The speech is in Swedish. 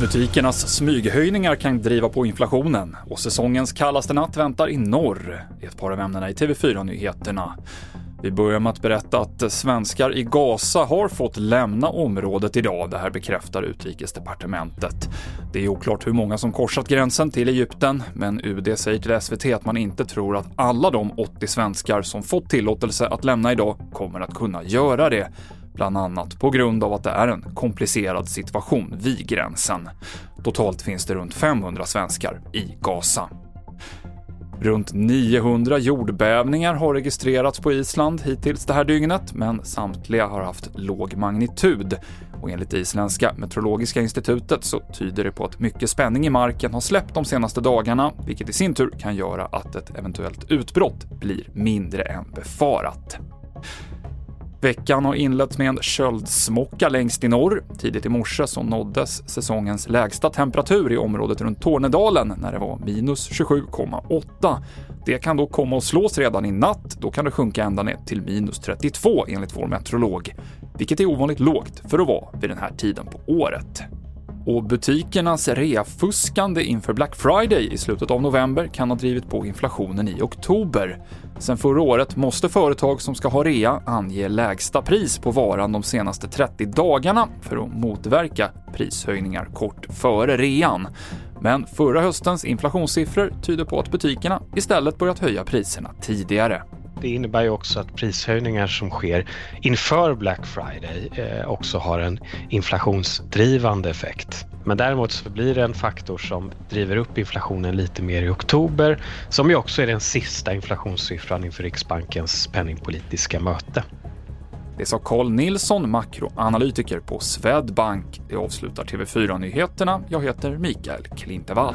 Butikernas smyghöjningar kan driva på inflationen och säsongens kallaste natt väntar i norr. är ett par av ämnena i TV4-nyheterna. Vi börjar med att berätta att svenskar i Gaza har fått lämna området idag. Det här bekräftar utrikesdepartementet. Det är oklart hur många som korsat gränsen till Egypten, men UD säger till SVT att man inte tror att alla de 80 svenskar som fått tillåtelse att lämna idag kommer att kunna göra det bland annat på grund av att det är en komplicerad situation vid gränsen. Totalt finns det runt 500 svenskar i Gaza. Runt 900 jordbävningar har registrerats på Island hittills det här dygnet, men samtliga har haft låg magnitud. Och enligt Isländska meteorologiska institutet så tyder det på att mycket spänning i marken har släppt de senaste dagarna, vilket i sin tur kan göra att ett eventuellt utbrott blir mindre än befarat. Veckan har inletts med en köldsmocka längst i norr. Tidigt i morse så nåddes säsongens lägsta temperatur i området runt Tornedalen när det var minus 27,8. Det kan då komma att slås redan i natt. Då kan det sjunka ända ner till minus 32 enligt vår meteorolog, vilket är ovanligt lågt för att vara vid den här tiden på året. Och butikernas reafuskande inför Black Friday i slutet av november kan ha drivit på inflationen i oktober. Sen förra året måste företag som ska ha rea ange lägsta pris på varan de senaste 30 dagarna för att motverka prishöjningar kort före rean. Men förra höstens inflationssiffror tyder på att butikerna istället börjat höja priserna tidigare. Det innebär ju också att prishöjningar som sker inför Black Friday eh, också har en inflationsdrivande effekt. Men däremot så blir det en faktor som driver upp inflationen lite mer i oktober, som ju också är den sista inflationssiffran inför Riksbankens penningpolitiska möte. Det sa Carl Nilsson, makroanalytiker på Swedbank. Det avslutar TV4-nyheterna. Jag heter Mikael Klintevall.